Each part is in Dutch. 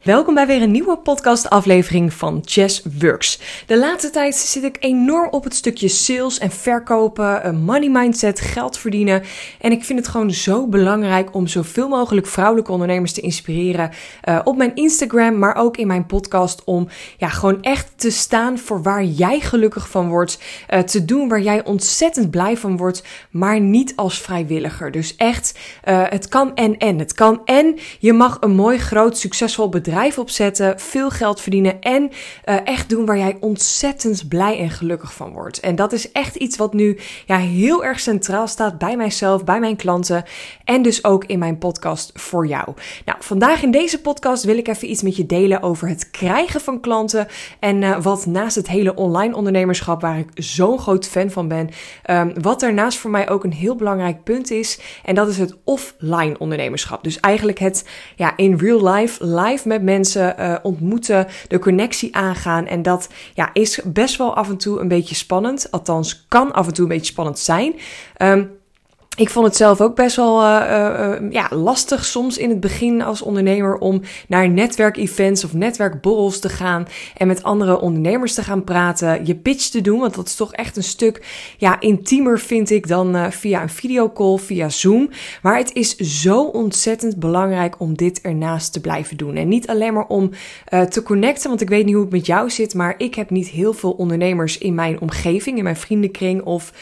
Welkom bij weer een nieuwe podcastaflevering van Chess Works. De laatste tijd zit ik enorm op het stukje sales en verkopen, money mindset, geld verdienen. En ik vind het gewoon zo belangrijk om zoveel mogelijk vrouwelijke ondernemers te inspireren uh, op mijn Instagram, maar ook in mijn podcast. Om ja, gewoon echt te staan voor waar jij gelukkig van wordt. Uh, te doen waar jij ontzettend blij van wordt, maar niet als vrijwilliger. Dus echt, uh, het kan en en. Het kan en je mag een mooi, groot, succesvol bedrijf bedrijf opzetten, veel geld verdienen en uh, echt doen waar jij ontzettend blij en gelukkig van wordt. En dat is echt iets wat nu ja, heel erg centraal staat bij mijzelf, bij mijn klanten en dus ook in mijn podcast voor jou. Nou, vandaag in deze podcast wil ik even iets met je delen over het krijgen van klanten en uh, wat naast het hele online ondernemerschap, waar ik zo'n groot fan van ben, um, wat daarnaast voor mij ook een heel belangrijk punt is. En dat is het offline ondernemerschap. Dus eigenlijk het ja, in real life, live met mensen uh, ontmoeten, de connectie aangaan. En dat ja, is best wel af en toe een beetje spannend. Althans, kan af en toe een beetje spannend zijn. Um, ik vond het zelf ook best wel uh, uh, ja, lastig soms in het begin als ondernemer om naar netwerkevents of netwerkborrels te gaan en met andere ondernemers te gaan praten, je pitch te doen, want dat is toch echt een stuk ja, intiemer vind ik dan via een videocall, via Zoom. Maar het is zo ontzettend belangrijk om dit ernaast te blijven doen. En niet alleen maar om te connecten, want ik weet niet hoe het met jou zit, maar ik heb niet heel veel ondernemers in mijn omgeving, in mijn vriendenkring of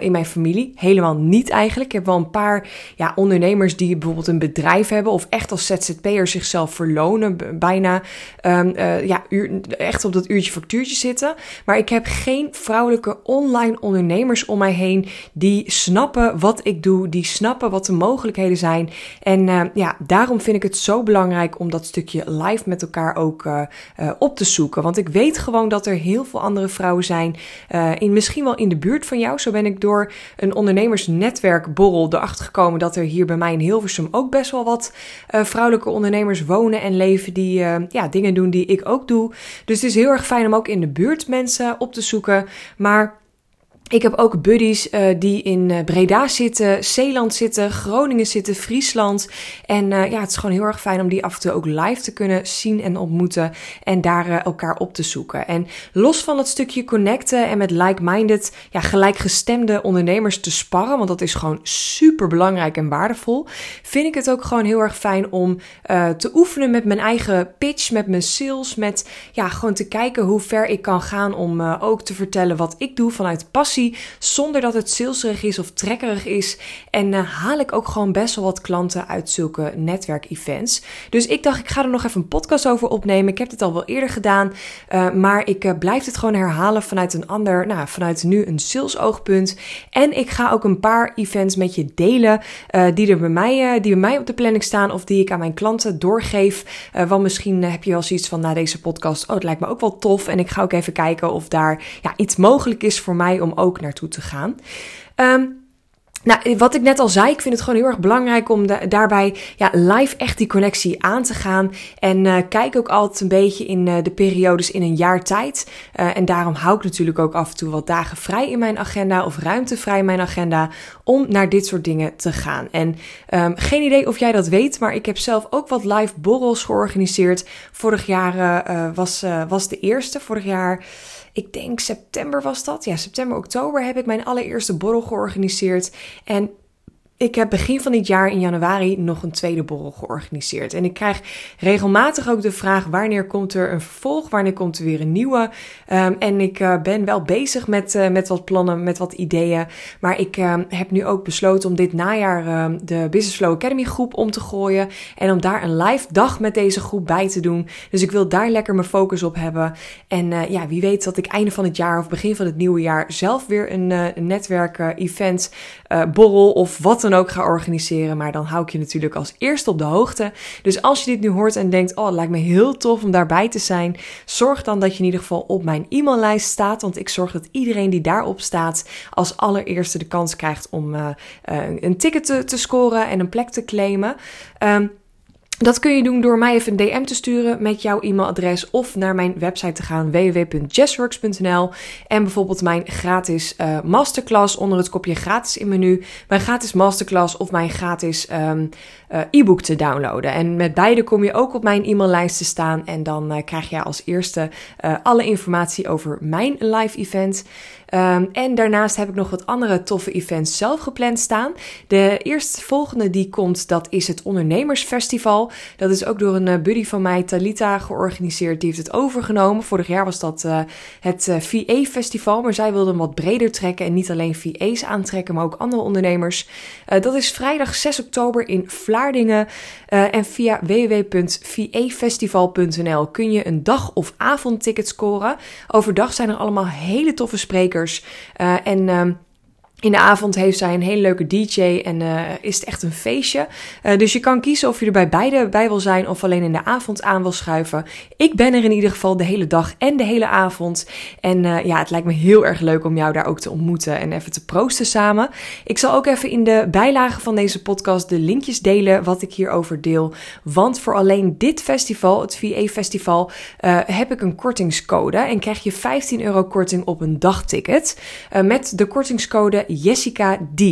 in mijn familie. Helemaal niet eigenlijk eigenlijk. Ik heb wel een paar ja, ondernemers die bijvoorbeeld een bedrijf hebben of echt als ZZP'er zichzelf verlonen, bijna um, uh, ja, echt op dat uurtje factuurtje zitten. Maar ik heb geen vrouwelijke online ondernemers om mij heen die snappen wat ik doe, die snappen wat de mogelijkheden zijn. En uh, ja, daarom vind ik het zo belangrijk om dat stukje live met elkaar ook uh, op te zoeken. Want ik weet gewoon dat er heel veel andere vrouwen zijn, in, misschien wel in de buurt van jou. Zo ben ik door een ondernemersnetwerk borrel erachter gekomen dat er hier bij mij in Hilversum ook best wel wat uh, vrouwelijke ondernemers wonen en leven die uh, ja, dingen doen die ik ook doe. Dus het is heel erg fijn om ook in de buurt mensen op te zoeken. Maar ik heb ook buddies uh, die in uh, Breda zitten, Zeeland zitten, Groningen zitten, Friesland. En uh, ja, het is gewoon heel erg fijn om die af en toe ook live te kunnen zien en ontmoeten. En daar elkaar op te zoeken. En los van het stukje connecten en met like-minded, ja, gelijkgestemde ondernemers te sparren. Want dat is gewoon super belangrijk en waardevol. Vind ik het ook gewoon heel erg fijn om te oefenen met mijn eigen pitch, met mijn sales. Met ja, gewoon te kijken hoe ver ik kan gaan om ook te vertellen wat ik doe vanuit passie zonder dat het salesrig is of trekkerig is. En uh, haal ik ook gewoon best wel wat klanten uit zulke netwerkevents. Dus ik dacht, ik ga er nog even een podcast over opnemen. Ik heb dit al wel eerder gedaan, uh, maar ik uh, blijf het gewoon herhalen vanuit een ander, nou, vanuit nu een sales oogpunt. En ik ga ook een paar events met je delen die er bij mij, die bij mij op de planning staan of die ik aan mijn klanten doorgeef. want misschien heb je wel zoiets van na deze podcast, oh, het lijkt me ook wel tof. En ik ga ook even kijken of daar ja, iets mogelijk is voor mij om ook ook naartoe te gaan. Um, nou, wat ik net al zei, ik vind het gewoon heel erg belangrijk om daarbij ja, live echt die connectie aan te gaan. En uh, kijk ook altijd een beetje in uh, de periodes in een jaar tijd. Uh, en daarom hou ik natuurlijk ook af en toe wat dagen vrij in mijn agenda of ruimte vrij in mijn agenda om naar dit soort dingen te gaan. En um, geen idee of jij dat weet, maar ik heb zelf ook wat live borrels georganiseerd. Vorig jaar was, was de eerste. Vorig jaar ik denk september was dat. Ja, september, oktober heb ik mijn allereerste borrel georganiseerd. En ik heb begin van dit jaar in januari nog een tweede borrel georganiseerd. En ik krijg regelmatig ook de vraag: wanneer komt er een vervolg? Wanneer komt er weer een nieuwe? Um, en ik uh, ben wel bezig met, uh, met wat plannen, met wat ideeën. Maar ik uh, heb nu ook besloten om dit najaar ehm, de Business Flow Academy groep om te gooien. En om daar een live dag met deze groep bij te doen. Dus ik wil daar lekker mijn focus op hebben. En ja, wie weet dat ik einde van het jaar of begin van het nieuwe jaar zelf weer een, een netwerk-event, borrel of wat dan dan ook ga organiseren. Maar dan hou ik je natuurlijk als eerste op de hoogte. Dus als je dit nu hoort en denkt: Oh, het lijkt me heel tof om daarbij te zijn. Zorg dan dat je in ieder geval op mijn e-maillijst staat. Want ik zorg dat iedereen die daarop staat, als allereerste de kans krijgt om uh, uh, een ticket te, scoren en een plek te claimen. Um, Dat kun je doen door mij even een DM te sturen met jouw e-mailadres of naar mijn website te gaan www.jazzworks.nl en bijvoorbeeld mijn gratis uh, masterclass onder het kopje gratis in menu, mijn gratis masterclass of mijn gratis um, uh, e-book te downloaden. En met beide kom je ook op mijn e-maillijst te staan en dan uh, krijg je als eerste alle informatie over mijn live event. Um, en daarnaast heb ik nog wat andere toffe events zelf gepland staan. De eerstvolgende die komt, dat is het Ondernemersfestival. Dat is ook door een uh, buddy van mij, Talita, georganiseerd. Die heeft het overgenomen. Vorig jaar was dat uh, het uh, VA-festival, maar zij wilde hem wat breder trekken en niet alleen VA's aantrekken, maar ook andere ondernemers. dat is vrijdag 6 oktober in Vlaardingen. en via www.vafestival.nl kun je een dag- of avondticket scoren. Overdag zijn er allemaal hele toffe sprekers uh, en ehm, in de avond heeft zij een hele leuke DJ en uh, is het echt een feestje. Uh, dus je kan kiezen of je er bij beide bij wil zijn of alleen in de avond aan wil schuiven. Ik ben er in ieder geval de hele dag en de hele avond. En uh, ja, het lijkt me heel erg leuk om jou daar ook te ontmoeten en even te proosten samen. Ik zal ook even in de bijlage van deze podcast de linkjes delen wat ik hierover deel. Want voor alleen dit festival, het VA Festival, heb ik een kortingscode. En krijg je 15 euro korting op een dagticket. met de kortingscode Jessica D.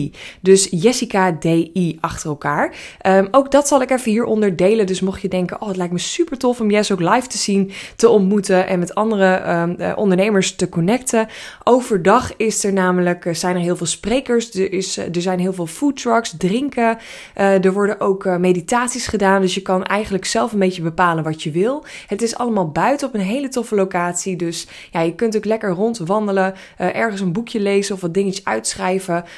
Dus Jessica DI achter elkaar. Um, ook dat zal ik even hieronder delen. Dus mocht je denken, oh het lijkt me super tof om Jess ook live te zien, te ontmoeten en met andere um, uh, ondernemers te connecten. Overdag is er namelijk, uh, zijn er heel veel sprekers. Er, is, uh, er zijn heel veel food trucks, drinken. er worden ook meditaties gedaan. Dus je kan eigenlijk zelf een beetje bepalen wat je wil. Het is allemaal buiten op een hele toffe locatie. Dus ja, je kunt ook lekker rondwandelen, ergens een boekje lezen of wat dingetjes uitschrijven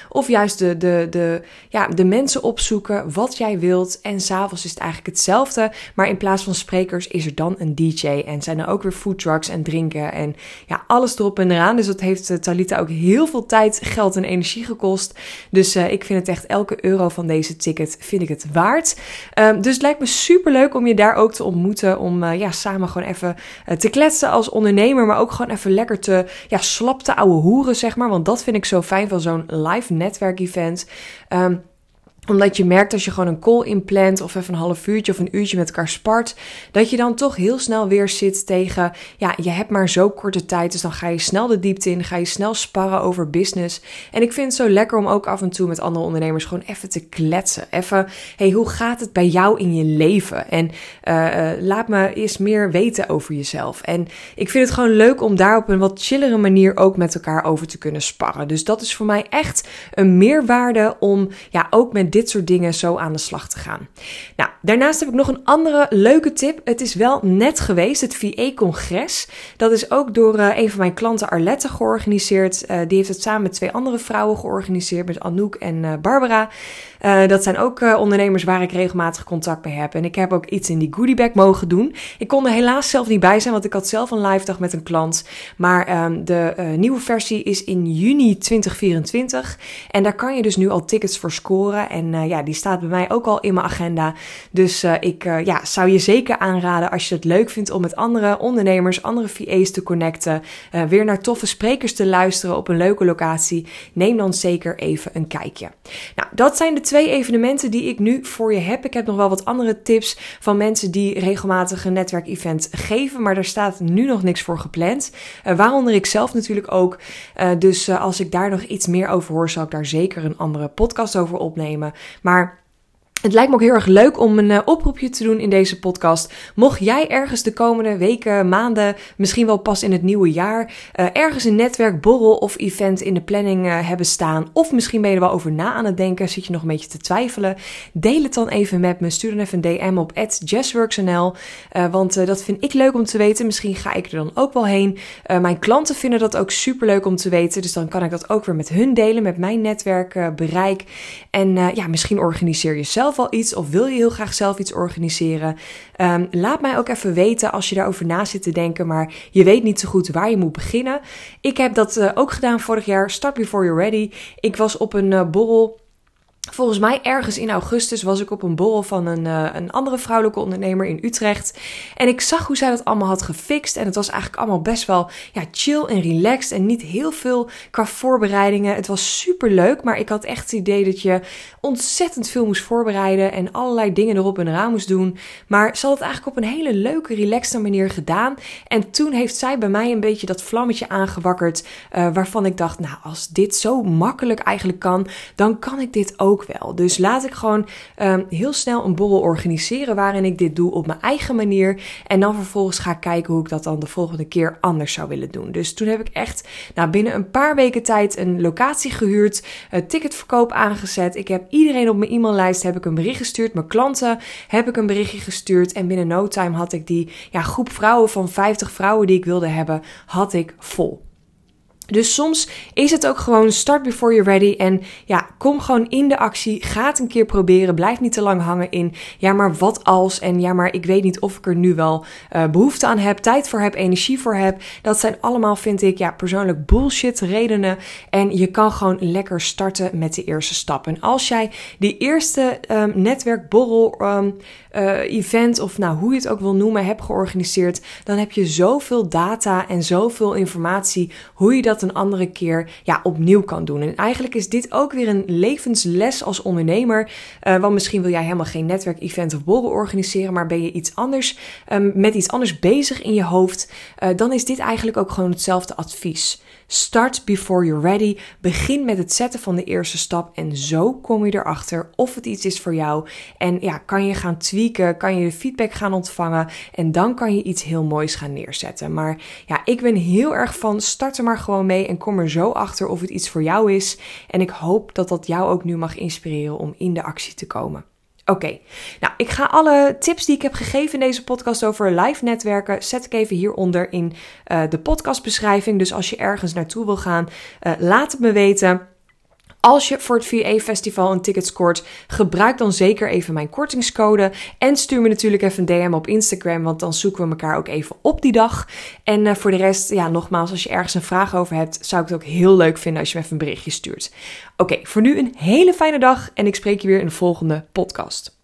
of juist de, de, de, ja, de mensen opzoeken, wat jij wilt. En s'avonds is het eigenlijk hetzelfde. Maar in plaats van sprekers is er dan een DJ. En zijn er ook weer food trucks en drinken. En ja, alles erop en eraan. Dus dat heeft uh, Talita ook heel veel tijd, geld en energie gekost. Dus uh, ik vind het echt elke euro van deze ticket vind ik het waard. Um, dus het lijkt me super leuk om je daar ook te ontmoeten. Om uh, ja, samen gewoon even te kletsen als ondernemer. Maar ook gewoon even lekker te ja, slap te ouwe hoeren, zeg maar. Want dat vind ik zo fijn van zo'n live netwerkevent. Um, omdat je merkt als je gewoon een call inplant of even een half uurtje of een uurtje met elkaar spart, dat je dan toch heel snel weer zit tegen, ja, je hebt maar zo korte tijd, dus dan ga je snel de diepte in, ga je snel sparren over business. En ik vind het zo lekker om ook af en toe met andere ondernemers gewoon even te kletsen. Even, hey, hoe gaat het bij jou in je leven? En uh, laat me eens meer weten over jezelf. En ik vind het gewoon leuk om daar op een wat chillere manier ook met elkaar over te kunnen sparren. Dus dat is voor mij echt een meerwaarde om, ja, ook met dit soort dingen zo aan de slag te gaan. Nou, daarnaast heb ik nog een andere leuke tip. Het is wel net geweest, het VA-congres. Dat is ook door uh, een van mijn klanten Arlette georganiseerd. Uh, die heeft het samen met twee andere vrouwen georganiseerd, met Anouk en uh, Barbara. dat zijn ook ondernemers waar ik regelmatig contact mee heb. En ik heb ook iets in die goodiebag mogen doen. Ik kon er helaas zelf niet bij zijn, want ik had zelf een live dag met een klant. Maar ehm, de nieuwe versie is in juni 2024. En daar kan je dus nu al tickets voor scoren. En uh, ja, die staat bij mij ook al in mijn agenda. Dus uh, ik uh, ja, zou je zeker aanraden als je het leuk vindt om met andere ondernemers, andere VA's te connecten. weer naar toffe sprekers te luisteren op een leuke locatie. Neem dan zeker even een kijkje. Nou, dat zijn de twee evenementen die ik nu voor je heb. Ik heb nog wel wat andere tips van mensen die regelmatig een netwerkevent geven. Maar daar staat nu nog niks voor gepland. waaronder ik zelf natuurlijk ook. dus als ik daar nog iets meer over hoor, zal ik daar zeker een andere podcast over opnemen. Maar het lijkt me ook heel erg leuk om een uh, oproepje te doen in deze podcast. Mocht jij ergens de komende weken, maanden, misschien wel pas in het nieuwe jaar, uh, ergens een netwerk, borrel of event in de planning uh, hebben staan, of misschien ben je er wel over na aan het denken, zit je nog een beetje te twijfelen, deel het dan even met me. Stuur dan even een DM op jazzworksnl, want dat vind ik leuk om te weten. Misschien ga ik er dan ook wel heen. mijn klanten vinden dat ook super leuk om te weten, dus dan kan ik dat ook weer met hun delen, met mijn netwerkbereik. en ja, misschien organiseer je zelf al iets of wil je heel graag zelf iets organiseren? Um, laat mij ook even weten als je daarover na zit te denken, maar je weet niet zo goed waar je moet beginnen. Ik heb dat uh, ook gedaan vorig jaar. Start before you're ready. Ik was op een uh, borrel Volgens mij ergens in augustus was ik op een borrel van een, uh, een andere vrouwelijke ondernemer in Utrecht. En ik zag hoe zij dat allemaal had gefixt. En het was eigenlijk allemaal best wel ja, chill en relaxed. En niet heel veel qua voorbereidingen. Het was super leuk. Maar ik had echt het idee dat je ontzettend veel moest voorbereiden. En allerlei dingen erop en eraan moest doen. Maar ze had het eigenlijk op een hele leuke, relaxte manier gedaan. En toen heeft zij bij mij een beetje dat vlammetje aangewakkerd. Uh, waarvan ik dacht, nou, als dit zo makkelijk eigenlijk kan, dan kan ik dit ook wel. Dus laat ik gewoon um, heel snel een borrel organiseren waarin ik dit doe op mijn eigen manier. En dan vervolgens ga ik kijken hoe ik dat dan de volgende keer anders zou willen doen. Dus toen heb ik echt nou, binnen een paar weken tijd een locatie gehuurd, ticketverkoop aangezet. Ik heb iedereen op mijn e-maillijst heb ik een bericht gestuurd. Mijn klanten heb ik een berichtje gestuurd. En binnen no time had ik die ja, groep vrouwen van 50 vrouwen die ik wilde hebben, had ik vol. Dus soms is het ook gewoon start before you're ready. En ja, kom gewoon in de actie. Ga het een keer proberen. Blijf niet te lang hangen in. Ja, maar wat als? En ja, maar ik weet niet of ik er nu wel uh, behoefte aan heb, tijd voor heb, energie voor heb. Dat zijn allemaal, vind ik, ja, persoonlijk bullshit redenen. En je kan gewoon lekker starten met de eerste stap. En als jij die eerste um, netwerkborrel um, uh, event, of nou hoe je het ook wil noemen, hebt georganiseerd, dan heb je zoveel data en zoveel informatie hoe je dat een andere keer ja, opnieuw kan doen. En eigenlijk is dit ook weer een levensles als ondernemer. Uh, want misschien wil jij helemaal geen netwerkevent of borrel organiseren, maar ben je iets anders um, met iets anders bezig in je hoofd, uh, dan is dit eigenlijk ook gewoon hetzelfde advies. Start before you're ready. Begin met het zetten van de eerste stap en zo kom je erachter of het iets is voor jou. En ja, kan je gaan tweaken, kan je feedback gaan ontvangen en dan kan je iets heel moois gaan neerzetten. Maar ja, ik ben heel erg van start er maar gewoon mee en kom er zo achter of het iets voor jou is. En ik hoop dat dat jou ook nu mag inspireren om in de actie te komen. Oké, nou ik ga alle tips die ik heb gegeven in deze podcast over live netwerken, zet ik even hieronder in uh, de podcastbeschrijving. Dus als je ergens naartoe wil gaan, uh, laat het me weten. Als je voor het VA Festival een ticket scoort, gebruik dan zeker even mijn kortingscode. En stuur me natuurlijk even een DM op Instagram, want dan zoeken we elkaar ook even op die dag. En uh, voor de rest, ja, nogmaals, als je ergens een vraag over hebt, zou ik het ook heel leuk vinden als je me even een berichtje stuurt. Oké, voor nu een hele fijne dag en ik spreek je weer in de volgende podcast.